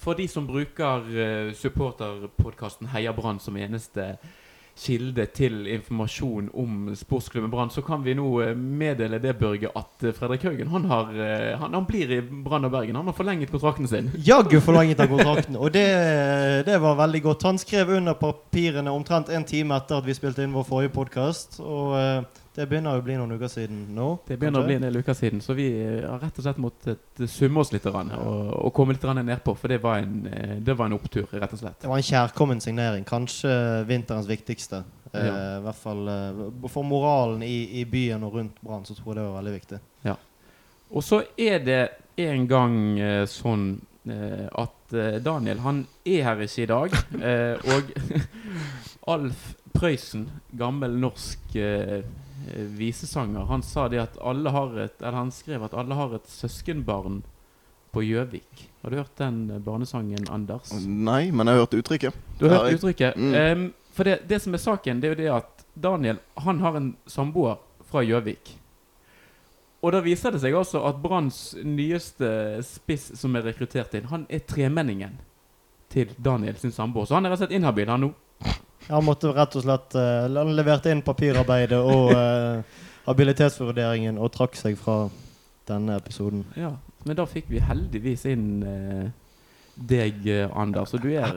for de som bruker uh, supporterpodkasten Heia Brann som eneste kilde til informasjon om sportsklubben Brann, så kan vi nå eh, meddele det, Børge, at eh, Fredrik Haugen han, har, eh, han, han blir i Brann og Bergen. Han har forlenget kontrakten sin. Jaggu forlenget han kontrakten, og det, det, var veldig godt. Han skrev under papirene omtrent en time etter at vi spilte inn vår forrige podkast. Og det begynner å bli noen uker siden nå. Det begynner kanskje? å bli en del uker siden, så vi har rett og slett måttet summe oss litt og, og komme litt nedpå. For det var, en, eh, det var, en, opptur, rett og slett. Det var en kjærkommen signering. Kanskje vinterens viktigste. Eh, ja. Eh, I hvert fall eh, For moralen i, i, byen og rundt Brann så tror jeg det var veldig viktig. Ja. Og så er det en gang eh, sånn eh, at Daniel han er her ikke i dag. og Alf Prøysen, gammel norsk Eh, visesanger. Han sa det at alle har et Eller han skrev at alle har et søskenbarn på Gjøvik. Har du hørt den eh, barnesangen, Anders? Nei, men jeg har hørt uttrykket. Du har hørt uttrykket? Mm. Um, for det, det, som er saken, det er jo det at Daniel han har en samboer fra Gjøvik. Og da viser det seg altså at Branns nyeste spiss som er rekruttert inn, han er tremenningen til Daniel sin samboer. Så han er rett og slett inhabil, han nå. Han måtte rett og slett uh, Han leverte inn papirarbeidet og uh, habilitetsvurderingen og trakk seg fra denne episoden. Ja, men da fikk vi heldigvis inn uh, deg, Anders. Og du er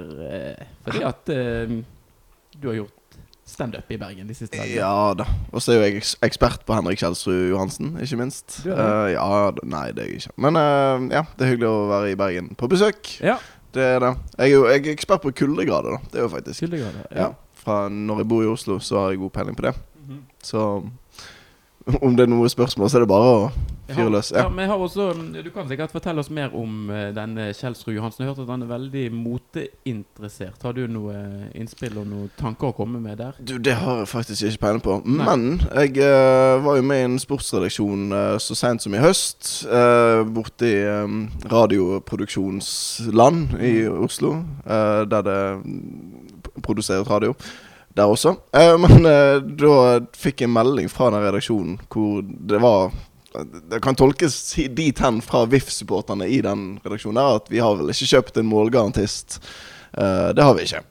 fordi at du har gjort standup i Bergen de siste dagene. Ja da. Og så er jo jeg ekspert på Henrik Kjelsrud Johansen, ikke minst. Du er det? ja, Nei, det er jeg ikke. Men ja, det er hyggelig å være i Bergen på besøk. Ja det er det. Jeg er jo jeg er ekspert på kuldegrader, da. Det er jo faktisk. Kuldegrader, ja. ja. Fra når jeg bor i Oslo, så har jeg god peiling på det. Mm -hmm. Så om det er noe spørsmål, så er det bare å fyre løs. Ja. ja. har også Du kan sikkert fortelle oss mer om uh, denne Kjelsrud Johansen. Jeg har hørt at han er veldig moteinteressert. Har du noe innspill og noen tanker å komme med der? Du, Det har jeg faktisk ikke peiling på. Nei. Men jeg uh, var jo med i en sportsredaksjon uh, så seint som i høst. borte i um, radioproduksjonsland i Oslo, Oslo, der det produseres radio der også. Eh, men eh, da fikk jeg melding fra den redaksjonen hvor det var Det kan tolkes dit hen fra VIF-supporterne i den redaksjonen der at vi har vel ikke kjøpt en målgarantist. Eh, det har vi ikke.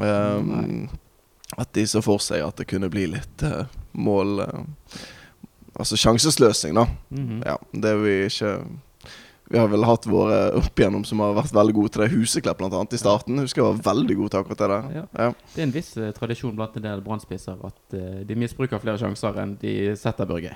Um, at de så for seg at det kunne bli litt uh, mål uh, Altså sjansesløsing, da. Mm -hmm. Ja, det vil vi ikke vi har vel hatt våre opp igjennom som har vært veldig gode til det. Huseklepp blant annet i starten. Husker jeg var veldig god til akkurat det der. Ja. Ja. Det er en viss uh, tradisjon blant en del brannspisser at uh, de misbruker flere sjanser enn de setter Børge.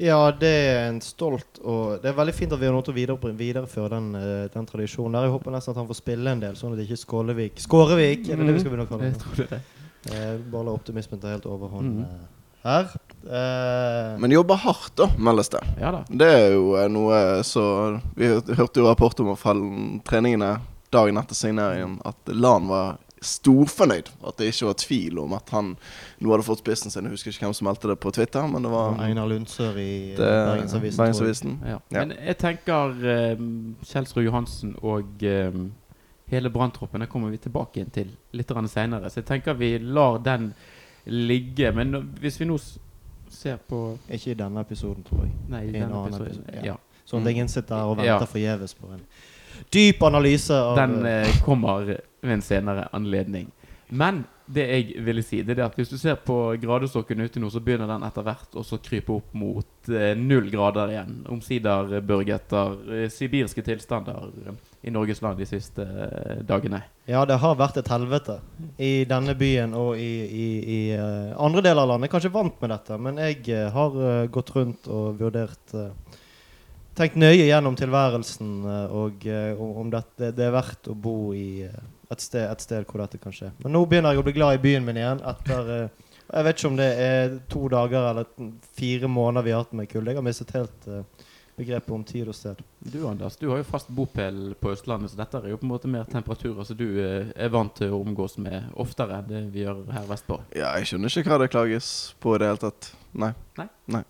Ja, det er en stolt og Det er veldig fint at vi har noe å videre, videreføre den, uh, den, tradisjonen. der Jeg håper nesten at han får spille en del, sånn at det ikke Skålevik Skårevik! Er det det vi skal begynne å kalle det? bare la optimismen ta helt overhånd. Mm her. Eh. Men jobber hardt, da, meldes det. Ja da. Det er jo eh, noe så Vi hørte jo rapport om treningene dagen etter signeringen at Lan var storfornøyd. At det ikke var tvil om at han nå hadde fått spissen sin. Jeg husker ikke hvem som meldte det på Twitter, men det var Einar Lundsør i Bergensavisen. Bergensavisen. Ja. Ja. Men jeg tenker um, Kjelsrud Johansen og um, hele branntroppen kommer vi tilbake inn til litt senere. Så jeg tenker vi lar den ligge. Men hvis vi nå ser på Ikke i denne episoden, tror jeg. Nei, i, denne episoden. episode. Ja. ja. Sånn at ingen sitter der og venter ja. forgjeves på en dyp analyse av Den eh, kommer ved en senere anledning. Men det jeg ville si, det er at hvis du ser på gradestokken ute nå, så begynner den etter hvert å krype opp mot eh, null grader igjen. Omsider Børge, børgetter eh, sibirske tilstander i Norges land de siste eh, dagene. Ja, det har vært et helvete i denne byen og i, i, i uh, andre deler av landet. Jeg er Kanskje vant med dette, men jeg uh, har gått rundt og vurdert Tenkt nøye gjennom tilværelsen og om det, det er verdt å bo i et sted, et sted, hvor dette kan skje. Men nå begynner jeg å bli glad i byen min igjen etter Jeg vet ikke om det er to dager eller fire måneder vi har hatt med kulde. Jeg har mistet helt begrepet om tid og sted. Du Anders, du har jo fast bopel på Østlandet, så dette er jo på en måte mer temperaturer som du eh, er vant til å omgås med oftere enn det vi gjør her vestpå. Ja, jeg skjønner ikke hva det klages på i det hele tatt. Nei. Nei. Nei.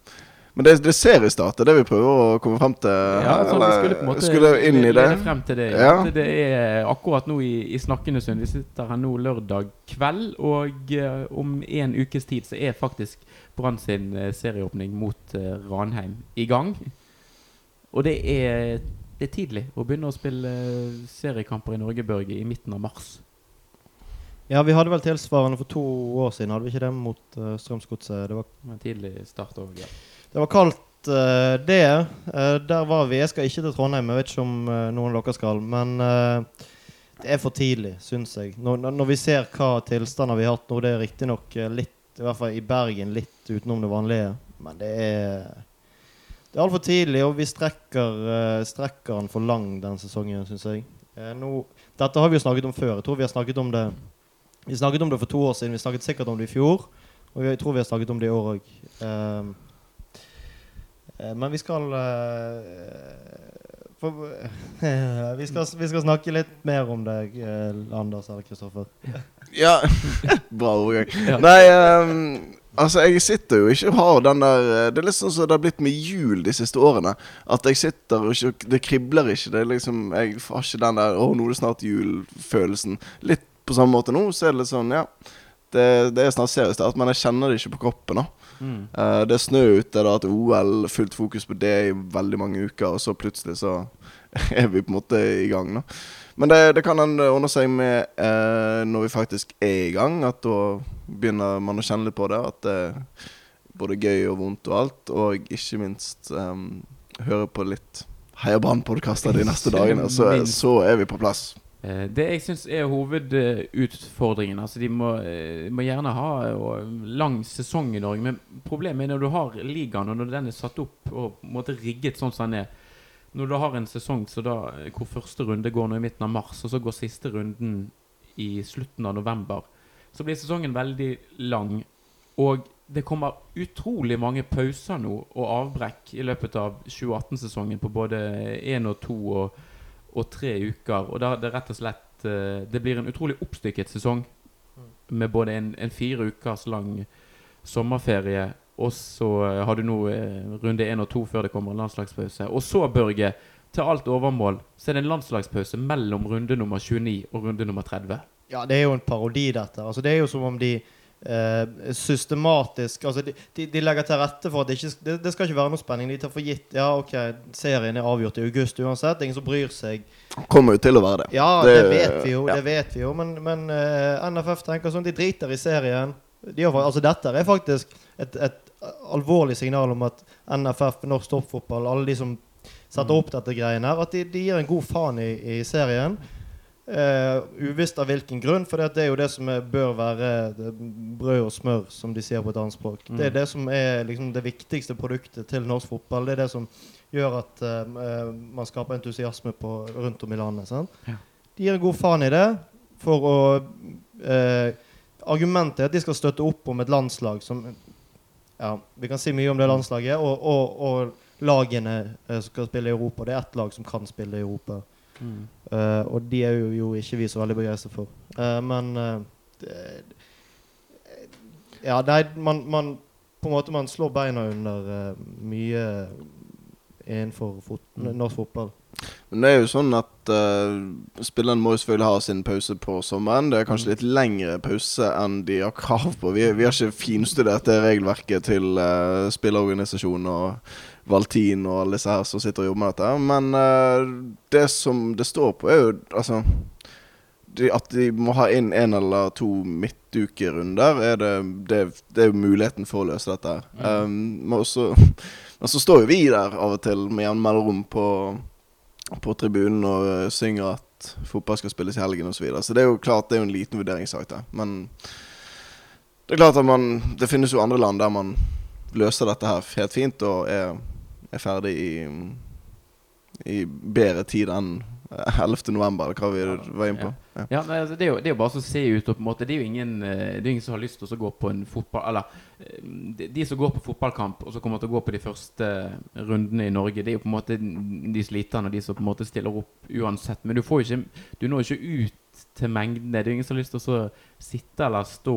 Men det, det seriestart er det vi prøver å komme frem til? Ja, sånn, vi skulle på en måte skulle inn i det. frem til det. Ja. Det er akkurat nå i, i Snakkenesund. Vi sitter her nå lørdag kveld, og uh, om en ukes tid så er faktisk Brann sin uh, serieåpning mot uh, Ranheim i gang. Og det er det er tidlig å begynne å spille eh, seriekamper i Norge, Børge, i midten av mars. Ja, vi hadde vel tilsvarende for to år siden, hadde vi ikke det, mot uh, Strømsgodset? Det var en tidlig start òg, ja. Det var kaldt, uh, det. Uh, der var vi. Jeg skal ikke til Trondheim. Jeg vet ikke om uh, noen av dere skal. Men det er for tidlig, syns jeg. Når, når- vi ser hva tilstander vi har hatt nå, det er riktignok litt, i hvert fall i Bergen, litt utenom det vanlige. Men det er Det er altfor tidlig, og vi strekker, eh, strekker den for lang den sesongen, syns jeg. Eh, nå, dette har vi jo snakket om før. Jeg tror vi har snakket om det Vi snakket om det for to år siden. Vi snakket sikkert om det i fjor. Og jeg tror vi har snakket om det i år òg. Eh, Men vi skal eh, for, vi, skal, vi skal snakke litt mer om deg, Anders eller Kristoffer. Ja, bra overgang. Ja. Nei, ehm, altså jeg sitter jo ikke og har den der eh, Det er litt sånn som det har blitt med jul de siste årene. At jeg sitter og ikke Det kribler ikke. Det er liksom Jeg har ikke den der 'Å, nå er det snart jul'-følelsen. Litt på samme måte nå, så er det litt sånn, ja. Det, det er snart seriestart, men jeg kjenner det ikke på kroppen. da Mm. uh, Det er snø ute, det har hatt OL, fullt fokus på det i veldig mange uker, og så plutselig så er vi på en måte i gang, da. Men det, det kan en seg med eh, når vi faktisk er i gang, at da begynner man å kjenne litt på det. At det er både gøy og vondt og alt, og ikke minst um, høre på litt Heia Brann-podkaster de neste dagene, så, så er vi på plass. Eh, Det jeg syns er hovedutfordringen Altså De må, eh, må gjerne ha eh, lang sesong i Norge, men problemet er når du har ligaen, og når den er satt opp og rigget sånn som den er Når du har en sesong så da, eh, hvor første runde går nå i midten av mars, og så går siste runden i slutten av november, så blir sesongen veldig lang. Og det kommer utrolig mange pauser nå og avbrekk i løpet av 2018-sesongen på både én og to og, og tre uker. Og da det rett og slett eh, Det blir en utrolig oppstykket sesong med både en, en fire ukers lang sommerferie, og så eh, har du nå eh, runde én og to før det kommer en landslagspause. Og så, Børge, til alt overmål, så er det en landslagspause mellom runde nummer 29 og runde nummer 30. Ja, det er jo en parodi, dette. Altså, det er jo som om de eh, systematisk Altså, de, de, de legger til rette for at det ikke det, det skal ikke være noe spenning. De tar for gitt Ja, OK, serien er avgjort i august uansett. Ingen som bryr seg. Kommer jo til å være det. Ja, det, Det- vet vi jo. ja. Det vet vi jo Men, men eh, NFF tenker sånn De driter i serien. De har, altså, dette er faktisk et, et alvorlig signal om at NFF, norsk toppfotball, alle de som setter opp dette greiene her, at de, de gir en god faen i, i serien. Uh, uvisst av hvilken grunn, for det er jo det som er, bør være brød og smør, som de sier på et annet språk. Det er Mm. det som er liksom, det viktigste produktet til norsk fotball. Det er det som gjør at eh, man skaper entusiasme på, rundt om i landet. Ja. De gir en god faen i det for å eh, Argumentet er at de skal støtte opp om et landslag som Ja, vi kan si mye om det landslaget, og, og, og lagene eh, som skal spille i Europa. Det er ett lag som kan spille i Europa. Eh, og de er jo, jo ikke vi så veldig begeistret for. Uh, men uh, det, Ja, nei, man, man På en måte man slår beina under mye innenfor fot Mm. norsk fotball. Men det er jo sånn at uh, spillerne må jo selvfølgelig ha sin pause på sommeren. Det er kanskje litt lengre pause enn de har krav på. Vi, vi har ikke finstudert det regelverket til uh, spillerorganisasjonen og Valtin og alle disse her som sitter og jobber med dette. Men uh, det som det står på, er jo altså de, At de må ha inn en eller to midtukerunder, er det, det, det er jo muligheten for å løse dette. her. Um, men også men så står jo vi der av og til med jevne mellomrom på, på tribunen og øh, synger at fotball skal spilles i helgen osv. Så, videre. så det er jo klart det er jo en liten vurderingssak der. Men det er klart at man Det finnes jo andre land der man løser dette her helt fint og er, er ferdig i, i bedre tid enn 11. november, eller hva vi var inne på. Ja. Ja, nei, altså, det, er jo, det er jo bare så å se ut og på en måte Det er jo ingen, eh, det er ingen som har lyst til å gå på en fotball Eller eh, de, de som går på fotballkamp og så kommer til å gå på de første rundene i Norge, det er jo på en måte de sliterne og de som på en måte stiller opp uansett. Men du får jo ikke Du når ikke ut til mengdene. Det er jo ingen som har lyst til å så sitte eller stå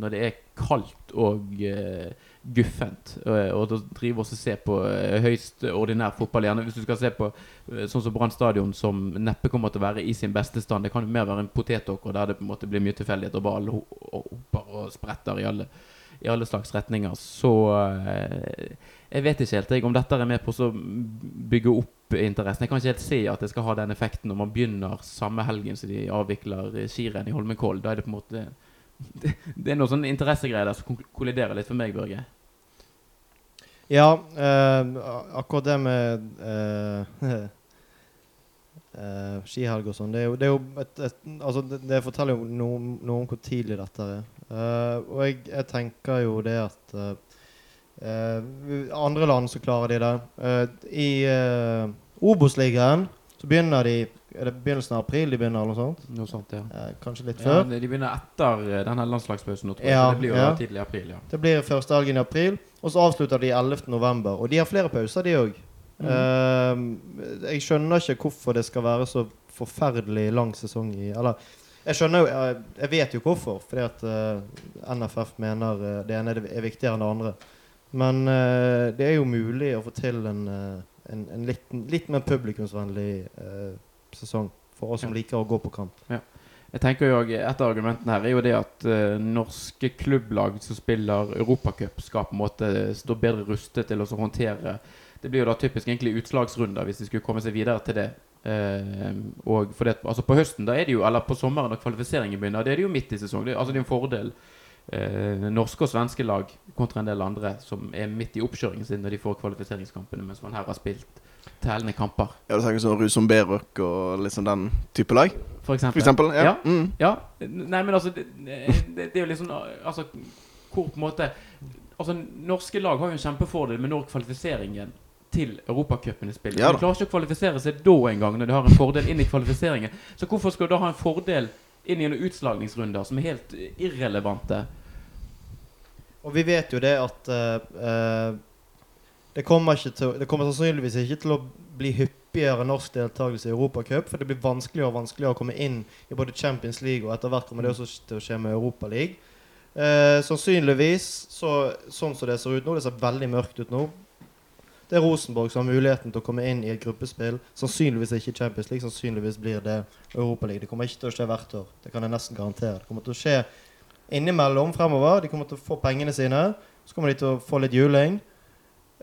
når det er kaldt og eh, guffent, og, og drive og se på eh, høyst ordinær fotball. Gjerne hvis du skal se på eh, sånn som Brann stadion, som neppe kommer til å være i sin beste stand. Det kan jo mer være en potetåker der det på en måte blir mye tilfeldighet, og ball hopper og spretter i alle, i alle slags retninger. Så eh, jeg vet ikke helt jeg, om dette er med på å bygge opp interessen. Jeg kan ikke helt se at det skal ha den effekten når man begynner samme helgen som de avvikler skirenn i Holmenkollen. Da er det på en måte det, er noen sånn interessegreier der som kolliderer litt for meg, Børge. Ja, eh, akkurat det med eh, eh, skihelg og sånn, det det Altså, det, det forteller jo noe, noe, om hvor tidlig dette er. Uh, og jeg, jeg, tenker jo det at uh, Andre land så klarer de det. Uh, I Obos-ligaen så begynner de Er det begynnelsen av april de begynner? eller Noe sånt? Noe sånt, ja. kanskje litt før? Ja, de begynner etter denne landslagspausen. Ja, det blir jo ja. tidlig i april. ja Det blir første dagen i april, og så avslutter de 11. november. Og de har flere pauser, de òg. Mm. Uh, jeg skjønner ikke hvorfor det skal være så forferdelig lang sesong i Eller jeg skjønner jo Jeg, jeg vet jo hvorfor. Fordi at uh, eh, NFF mener uh, det ene er viktigere enn det andre. Men det er jo mulig å få til en, en, en litt, litt, mer publikumsvennlig sesong for oss som liker å gå på kamp. Ja. Jeg tenker jo Et av argumentene her er jo det at uh, norske klubblag som spiller Europacup, skal på en måte stå bedre rustet til å håndtere det blir jo da typisk egentlig utslagsrunder hvis de skulle komme seg videre til det. Uh, og det, altså På høsten, da er det jo, eller på sommeren når kvalifiseringen begynner, det er det jo midt i sesong. Det, altså det er en fordel. Uh, norske og svenske lag kontra en del andre som er midt i oppkjøringen sin når de får kvalifiseringskampene, mens man her har spilt tellende kamper. Ja, Du tenker sånn Rusom Berøk og liksom den type lag? For eksempel. For eksempel ja. Ja. Mm. ja. Nei, men altså det, det, det, er jo liksom Altså hvor på en måte Altså Norske lag har jo en kjempefordel med når kvalifiseringen til Europacupen i spill. Ja, de klarer ikke å kvalifisere seg da engang, når de har en fordel inn i kvalifiseringen. Så hvorfor skal du da ha en fordel inn i en utslagningsrunder som er helt irrelevante? Og vi vet jo det at uh, det, kommer til, det kommer sannsynligvis ikke til å bli hyppigere norsk deltakelse i Europacup, for det blir vanskeligere og vanskeligere å komme inn i både Champions League og etter hvert kommer det også til å skje med Europaligaen. Eh, sannsynligvis, så, sånn som det ser ut nå, det ser veldig mørkt ut nå, det er Rosenborg som har muligheten til å komme inn i et gruppespill. Sannsynligvis ikke Champions League, sannsynligvis blir det Europaligaen. Det kommer ikke til å skje hvert år. Det kan jeg nesten garantere. Det kommer til å skje innimellom fremover. De kommer til å få pengene sine. Så kommer de til å få litt juling.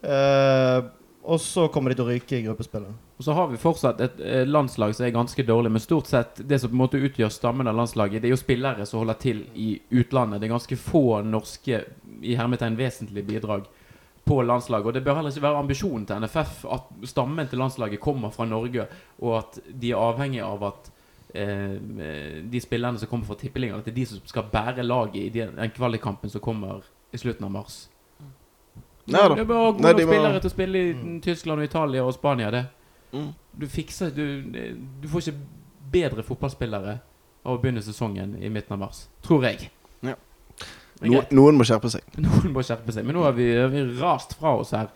Uh, og så kommer de til å ryke i gruppespillet. Og så har vi fortsatt et eh, landslag som er ganske dårlig. Men stort sett det som på en måte utgjør stammen av landslaget, det er jo spillere som holder til i utlandet. Det er ganske få norske i hermetegn vesentlige bidrag på landslaget. Og det bør heller ikke være ambisjonen til NFF at stammen til landslaget kommer fra Norge, og at de er avhengig av at eh, de spillerne som kommer fra tippeligaen, at det er de som skal bære laget i den kvalikkampen som kommer i slutten av mars. Nei da. Det er bare gode spillere til å spille i mm. Tyskland og Italia og Spania, det. Mm. Du fikser du, du får ikke bedre fotballspillere av å begynne sesongen i midten av mars. Tror jeg. No, noen må skjerpe seg. Noen må skjerpe seg. Men nå har vi, har vi rast fra oss her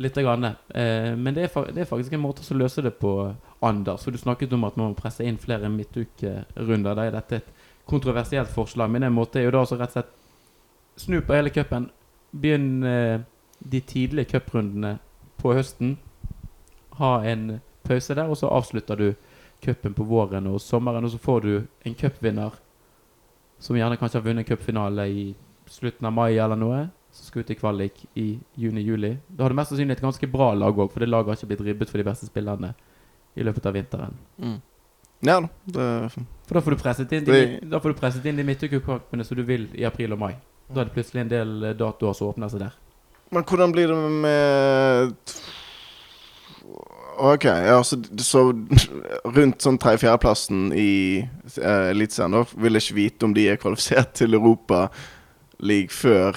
litt. Grann. Eh, men det er, det er, faktisk en måte å løse det på, Anders. For du snakket om at man må presse inn flere midtukerunder. Da er dette et kontroversielt forslag. Men en måte er jo da også rett og slett snu på hele cupen. Begynn eh, de tidlige cuprundene på høsten. Ha en pause der, og så avslutter du cupen på våren og sommeren. Og så får du en cupvinner som gjerne kanskje har vunnet cupfinale i slutten av mai eller noe, som skal ut i kvalik i juni-juli. Da har du mest sannsynlig et ganske bra lag òg, for det laget har ikke blitt ribbet for de beste spillerne i løpet av vinteren. Mm. Ja da. For da får du presset inn de, da får du presset inn de midtukekampene som du vil i april og mai. Da er det plutselig en del eh, datoer som åpner seg der. Men hvordan blir det med Ok, ja, så, så rundt sånn tredje-fjerdeplassen i uh, Eliteserien, da vil jeg ikke vite om de er kvalifisert til Europa League før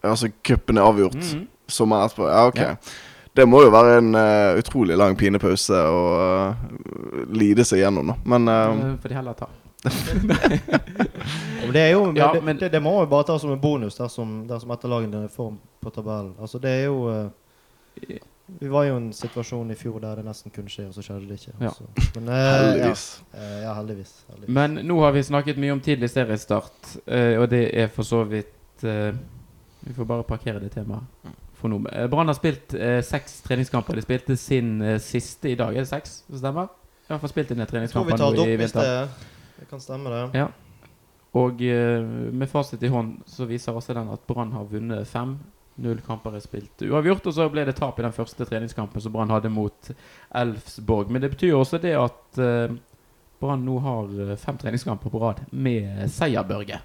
Altså cupen er avgjort mm -hmm. sommeren etterpå. Ja, ok. Ja. Det må jo være en uh, utrolig lang pinepause å uh, lide seg gjennom, da. Men uh, Får de heller ta. det, er jo, ja, men, det, det, må vi bare ta som en bonus dersom, dersom etterlagene er i form på tabellen. Altså, det er jo vi var jo i en situasjon i fjor der det nesten kunne skje, og så skjedde det ikke. Ja. Men, uh, heldigvis. Ja, uh, ja heldigvis, heldigvis, Men nå har vi snakket mye om tidlig seriestart, uh, og det er for så vidt Vi får bare parkere det temaet for nå. Brann har spilt seks treningskamper. De spilte sin siste i dag. Er det seks? Stemmer? I hvert fall spilt inn treningskamper nå i vinter. Det, kan stemme, det. Ja. Og eh, med fasit i hånd så viser også den at Brann har vunnet fem. Null kamper er spilt uavgjort, og så ble det tap i den første treningskampen som Brann hadde mot Elfsborg. Men det betyr jo også det at eh, Brann nå har eh, fem treningskamper på rad med seier, Børge.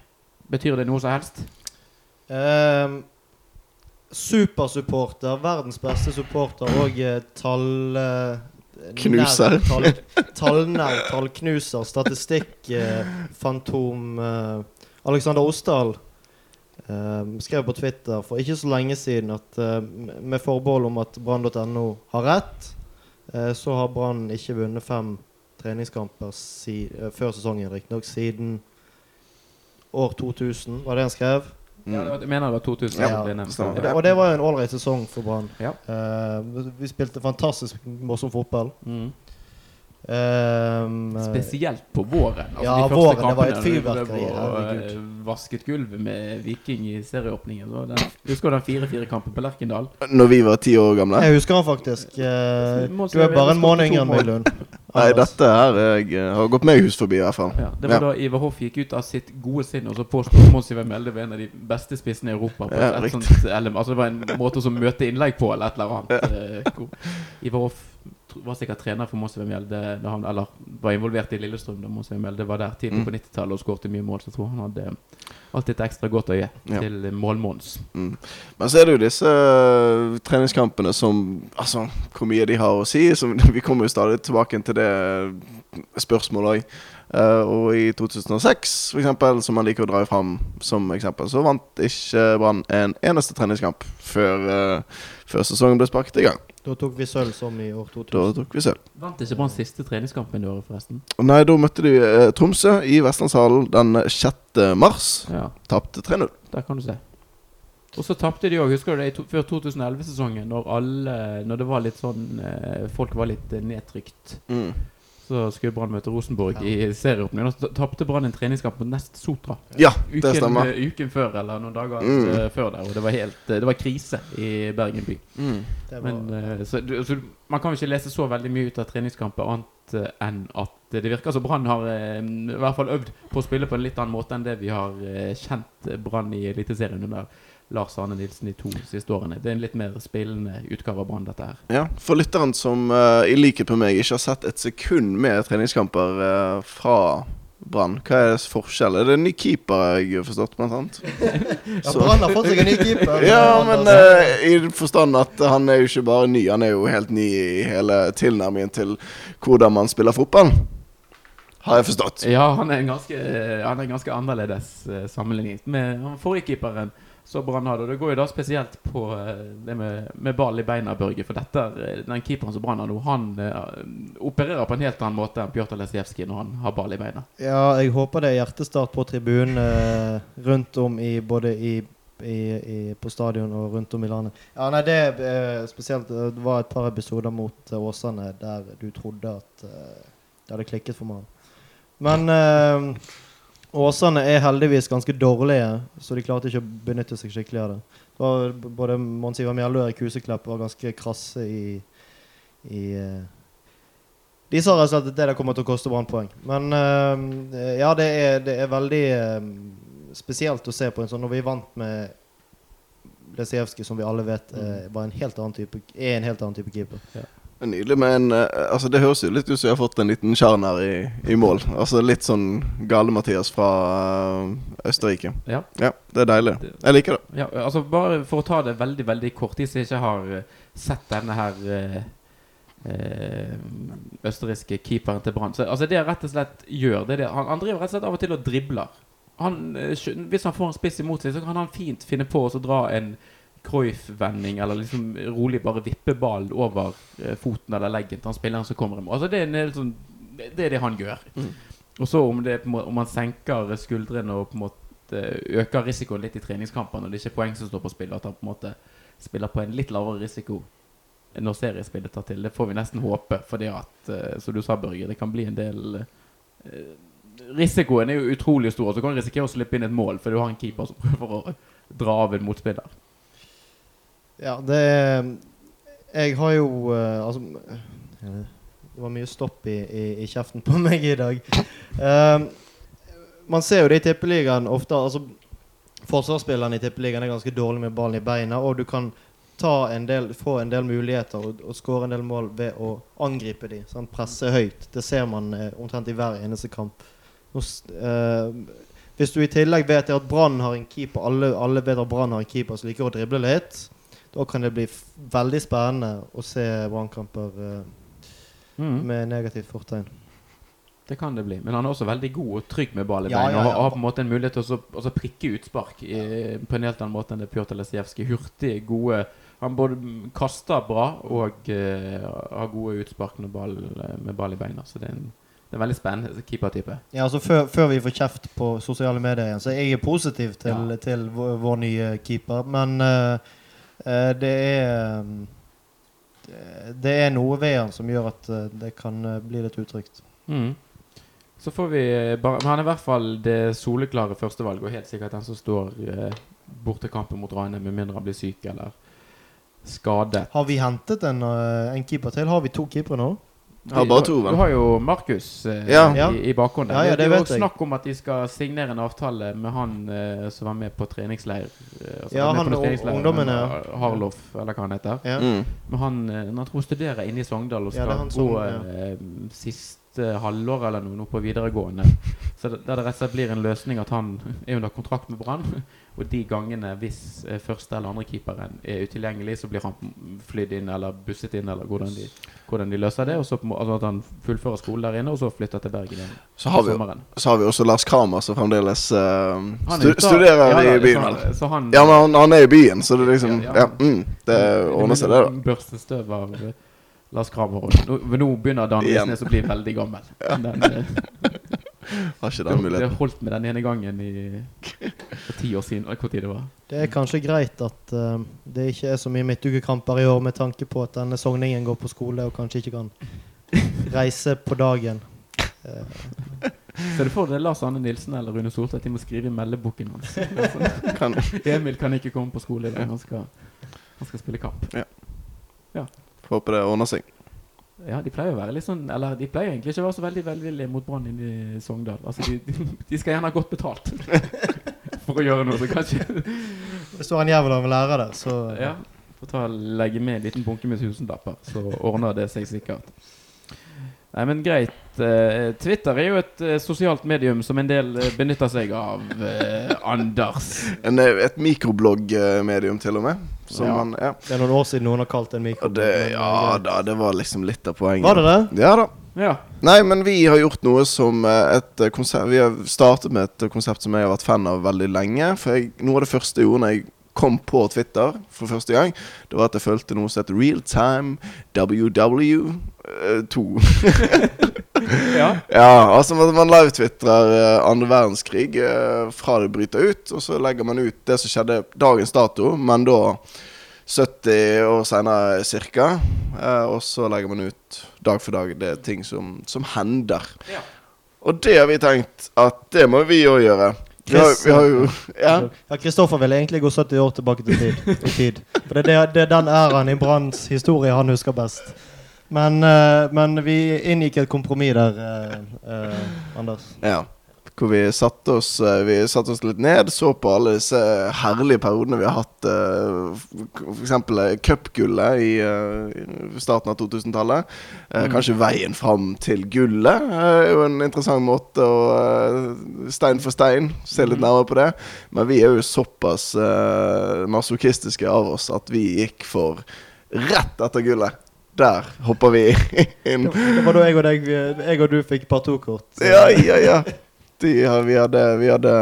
Betyr det noe som helst? Um supersupporter, verdens beste supporter og eh, tall... eh, Knuser. tallnær, tallknuser, statistikk, eh, eh, Alexander Osdal eh, skrev på Twitter for ikke så lenge siden at eh, med forbehold om at brann.no har rett, eh, så har Brann ikke vunnet fem treningskamper si, eh, før sesongen, riktignok siden år 2000, var det han skrev. Ja, det var- jeg mener det var 2000. Ja, ja. Og det var jo en ålreit sesong for Brann. Ja. Uh, vi spilte fantastisk morsom fotball. Mm. Um, Spesielt på våren. Altså, Ja, de første våren, det var et kampene, fyrverkeri, og, herregud. eh, Vasket gulvet med Viking i serieåpningen. Så den, husker du den 4-4-kampen på Lerkendal? Når vi var ti år gamle? Jeg husker han faktisk. Eh, du er bare en måned yngre enn meg. Lund. Nei, dette her jeg, eh, har gått meg hus forbi, i hvert fall. Ja, det var Ja. da Ivar Hoff gikk ut av sitt gode sinn og så påsto Mons Ivar Melde var en av de beste spissene i Europa. På Ja, et, et sånt, eller, altså det var en måte å møte innlegg på, eller et eller annet. Ivar Hoff var sikkert trener for Ivar Mjelde da han Eller var involvert i Lillestrøm da Ivar Mjelde var der tidlig Mm. på 90-tallet og skårte mye mål. Så jeg tror han hadde alltid et ekstra godt øye Ja. til mål-Mons. Mm. Men så er det jo disse uh, treningskampene som Altså, hvor mye de har å si. Som, vi kommer jo stadig tilbake til det spørsmålet òg. og i 2006, for eksempel, som man liker å dra fram som eksempel, så vant ikke Brann en eneste treningskamp før, uh, før sesongen ble sparket i gang. Da tok vi sølv som i år 2000. Da tok vi sølv. Vant ikke Brann siste treningskampen i året, forresten? Nei, da møtte de eh, Tromsø i Vestlandshallen den 6. mars. Ja, Tapte 3-0. der kan du se. Og så tapte de òg, husker du det, før 2011-sesongen, når Når det var litt sånn eh, Folk var litt eh, nedtrykt. Mm. Så skulle Brann møte Rosenborg Ja. i serieåpningen. Og så tapte Brann en treningskamp mot Nest Sotra. Ja, Uken, det stemmer. eh, uken før, eller noen dager Mm. eh, før der. Og det var helt eh, Det var krise i Bergen by. Mm. Var, Men så, du- så man kan jo ikke lese så veldig mye ut av treningskamper annet enn at det virker som Brann har i hvert fall øvd på å spille på en litt annen måte enn det vi har kjent Brann i Eliteserien under Lars Arne Nilsen de to siste årene. Det er en litt mer spillende utgave av Brann, dette her. Ja, For lytteren som uh, i likhet med meg ikke har sett et sekund med treningskamper uh, fra Brann, hva er forskjellen? Er det en ny keeper jeg har forstått, blant annet? ja, Brann har fått seg en ny keeper. Ja, men eh, i forstand at han er jo ikke bare ny, han er jo helt ny i hele tilnærmingen til hvordan man spiller fotball. Har jeg forstått. Ja, han er ganske, han er ganske annerledes sammenlignet med han forrige keeperen som Brann hadde. Det går jo da spesielt på eh, det med, med ball i beina, Børge. For dette, er, den keeperen som Brann har nå, han uh, opererer på en helt annen måte enn Pjotr Lesijevskij når han har ball i beina. Ja, jeg håper det er hjertestart på tribunen uh, rundt om i både i, i, i, på stadion og rundt om i landet. Ja, nei, det eh, spesielt eh, Det var et par episoder mot eh, Åsane der du trodde at eh, det hadde klikket for meg. Men eh, Åsane er heldigvis ganske dårlige, så de klarte ikke å benytte seg skikkelig av det. det var, både Mons Ivar Mjelde og Erik Huseklepp var ganske krasse i, i eh, de sa rett og slett at det der kommer til å koste Brann poeng. Men eh, ja, det er, det er veldig eh, spesielt å se på en sånn når vi vant med Lesijevskij, som vi alle vet eh, var en helt annen type, er en helt annen type keeper. Er Nydelig men en eh, Altså Det høres jo litt ut som jeg har fått en liten sjarn her i, i mål. Altså Litt sånn Gale-Mathias fra eh, Østerrike. Ja. Ja, det er deilig. Jeg liker det. Ja, altså Bare for å ta det veldig veldig kort, de som ikke har eh, sett denne her eh, eh, østerrikske keeperen til Brann. Altså Det han rett og slett gjør, det er det Han, han driver rett og slett av og til og dribler. Han, hvis han får en spiss imot seg, så kan han fint finne på å dra en Cruyff-vending, eller liksom rolig bare vippe ballen over eh, foten eller leggen til han spilleren som kommer imot. Altså det er, en sånn, det er det han gjør. Mm. Og så om, det, om han senker skuldrene og på en måte øker risikoen litt i treningskamper når det ikke er poeng som står på spill, at han på en måte spiller på en litt lavere risiko når seriespillet tar til. Det får vi nesten håpe, fordi at, eh, som du sa, Børge, det kan bli en del eh, Risikoen er jo utrolig stor, og så kan du risikere å slippe inn et mål fordi du har en keeper som prøver å dra av en motspiller. Ja, det Jeg har jo eh, Altså Det var mye stopp i, i, i kjeften på meg i dag. Um, man ser jo det i Tippeligaen ofte. altså Forsvarsspillerne i Tippeligaen er ganske dårlige med ballen i beina, og du kan ta en del, få en del muligheter og, og skåre en del mål ved å angripe dem. sånn, Presse høyt. Det ser man eh, omtrent i hver eneste kamp. Nå s- eh, hvis du i tillegg vet at Brann har en keeper Alle, alle vet at Brann har en keeper som liker å drible litt, da kan det bli veldig spennende å se Brannkamper uh, Mm. med negativt fortegn. Det kan det bli. Men han er også veldig god og trygg med ball i Ja, beina. ja, Og har på en måte en mulighet til å så- prikke utspark i, på en helt annen måte enn det Pjotr Lesijevskij. Hurtig, gode Han både kaster bra og uh, har gode utspark med ball, med ball i beina. Så det er en, det er en veldig spennende keepertype. Ja, altså før, før vi får kjeft på sosiale medier igjen, så jeg er positiv til, Ja. til vår, vår nye keeper. Men eh, eh, det er um, det- er noe ved han som gjør at eh, det kan eh, bli litt utrygt. Mm. Så får vi eh, bare Men han er i hvert fall det soleklare førstevalget, og helt sikkert den som står eh, bortekampen mot Ranheim, med mindre han blir syk eller skadet. Har vi hentet en, eh, en keeper til? Har vi to keepere nå? Har bare to, Du har jo Markus eh, Ja. I, i bakgrunnen. Ja, ja, det, det er jo vet jeg. snakk om at de skal signere en avtale med han eh, som var med på treningsleir. eh, altså Ja, han ungdommene han, ja. eh, Harlof, eller hva han heter. Ja. Mm. Men han, eh, han tror studerer inne i Sogndal og skal ja, som- gå ja. eh, siste halvår eller noe på videregående. Så det, der det rett og slett blir en løsning at han er under kontrakt med Brann. Og de gangene hvis eh, første eller andre keeperen er utilgjengelig, så blir han flydd inn eller busset inn, eller hvordan de, hvordan de løser det. Og så altså at han fullfører skole der inne, og så flytter til Bergen igjen Så har vi, så har vi også Lars Kramer, som fremdeles uh, stu ute studerer Ja, da, i byen. så, han, Ja, men han, han er i byen, så det liksom Ja, Ja, mm, det ordner seg, det, da. Børste støv av Lars Kramerud. Nå, nå begynner Dan. Visnes å bli veldig gammel. Den, eh, Har ikke den muligheten. det har holdt med den ene gangen i for ti år siden. Hvor tid det var. Det er kanskje greit at uh, det ikke er så mye midtukekamper i år, med tanke på at denne sogningen går på skole og kanskje ikke kan reise på dagen. Eh, Så du får det Lars Anne Nilsen eller Rune Soltvedt de må skrive i meldeboken hans. Emil kan ikke komme på skole i dag. Han skal, han skal spille kamp. får håpe det ordner seg. Ja, de pleier å være litt sånn Eller de pleier egentlig ikke å være så veldig veldig mot Brann inne i Sogndal. Altså, de, de skal gjerne ha godt betalt for å gjøre noe, så kanskje Det står en jævel av en lærer der, så Ja. Får ta og legge med en liten bunke med tusenlapper, så ordner det seg sikkert. Nei, men greit. Eh, Twitter er jo et eh, sosialt medium som en del eh, benytter seg av, Anders. En, et mikrobloggmedium, til og med. Som Ja. man, ja. Det er noen år siden noen har kalt det en mikroblogg. Ja da, det var liksom litt av poenget. Var det det? Ja da. Ja. Nei, men vi har gjort noe som et konsept Vi har startet med et konsept som jeg har vært fan av veldig lenge. For jeg, noe av det første jeg gjorde når jeg kom på Twitter for første gang, det var at jeg fulgte noe som heter Realtime WW2. ja. ja, altså man, man live-twitrer eh, andre verdenskrig eh, fra det bryter ut, og så legger man ut det som skjedde dagens dato, men da 70 år senere cirka. Eh, og så legger man ut dag for dag det er ting som, som hender. Ja. Og det har vi tenkt at det må vi òg gjøre. Vi har, vi har jo Ja. Ja, Kristoffer ville egentlig gå 70 år tilbake til tid. I tid. For det, er det, det er den æraen i Branns historie han husker best. Men, eh, men vi inngikk et kompromiss der, eh, eh, Anders. Ja. Hvor vi satte oss, eh, vi satte oss litt ned, så på alle disse herlige periodene vi har hatt. F.eks. For eksempel eh, cupgullet i eh, starten av 2000-tallet. Eh, Mm. Kanskje veien fram til gullet eh, er jo en interessant måte å eh, Stein for stein, se litt Mm. nærmere på det. Men vi er jo såpass masochistiske av oss at vi gikk for rett etter gullet. Der hopper vi inn. Det, var da jeg og, deg, jeg og du fikk partokort. så- Ja, ja, ja. De, vi hadde, vi hadde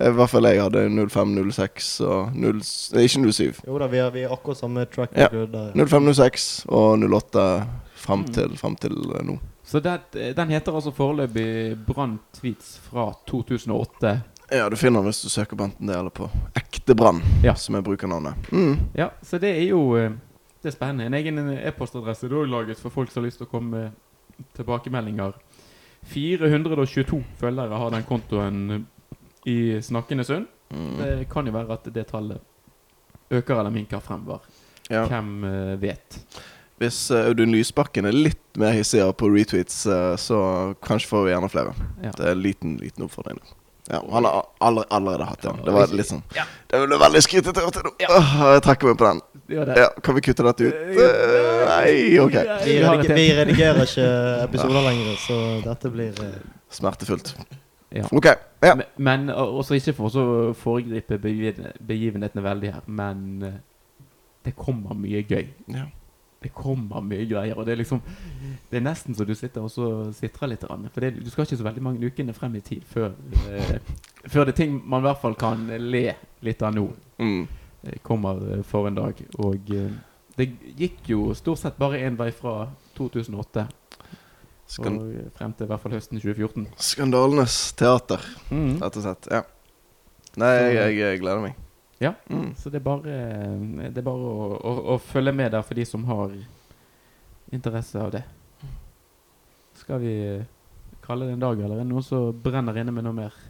I hvert fall jeg hadde 05, 06 og 0, ikke 07. Jo da, vi er, vi har akkurat samme track Ja. record der. 05, 06 og 08 fram Mm. til, frem til eh, nå. Så det, den heter altså foreløpig Brann Tweets fra 2008. Ja, du finner den hvis du søker på enten det eller på Ekte Brann, Ja. som er brukernavnet. Mm. Ja, så det er jo eh, Det er spennende. En egen e-postadresse er laget for folk som har lyst til å komme med tilbakemeldinger. 422 følgere har den kontoen i Snakkende Sund. Mm. Det kan jo være at det tallet øker eller minker fremover. Ja. Hvem eh, vet. Hvis eh, Audun Lysbakken er litt mer hissigere på retweets, eh, så kanskje får vi gjerne flere. Ja. Det er en liten, liten oppfordring. Ja, han har allerede, allerede hatt den. Det var litt sånn Ja. Det ble veldig skrytete. du. Ja. Jeg trekker meg på den. Ja, Kan vi kutte dette ut? Nei, ok. Vi, Vi redigerer ikke episoder lenger, så dette blir eh, Smertefullt. Ja. Ok. Ja. Men, men også ikke for å foregripe begivenhetene veldig her, men eh, det kommer mye gøy. ja. Det kommer mye greier, og det er liksom Det er nesten så du sitter og så sitrer litt. For det, du skal ikke så veldig mange ukene frem i tid før, eh, før det er ting man i hvert fall kan le litt av nå. Mm. Kommer eh, for en dag. Og eh, det gikk jo stort sett bare én vei fra 2008 Skand og eh, frem til i hvert fall høsten 2014. skandalenes teater, Mm. og slett. Ja. Nei, jeg, jeg, jeg gleder meg. Ja. Mm. Så det er bare, eh, det er bare å, å, å følge med der for de som har interesse av det. Skal vi kalle det en dag, eller er det noen som brenner inne med noe mer?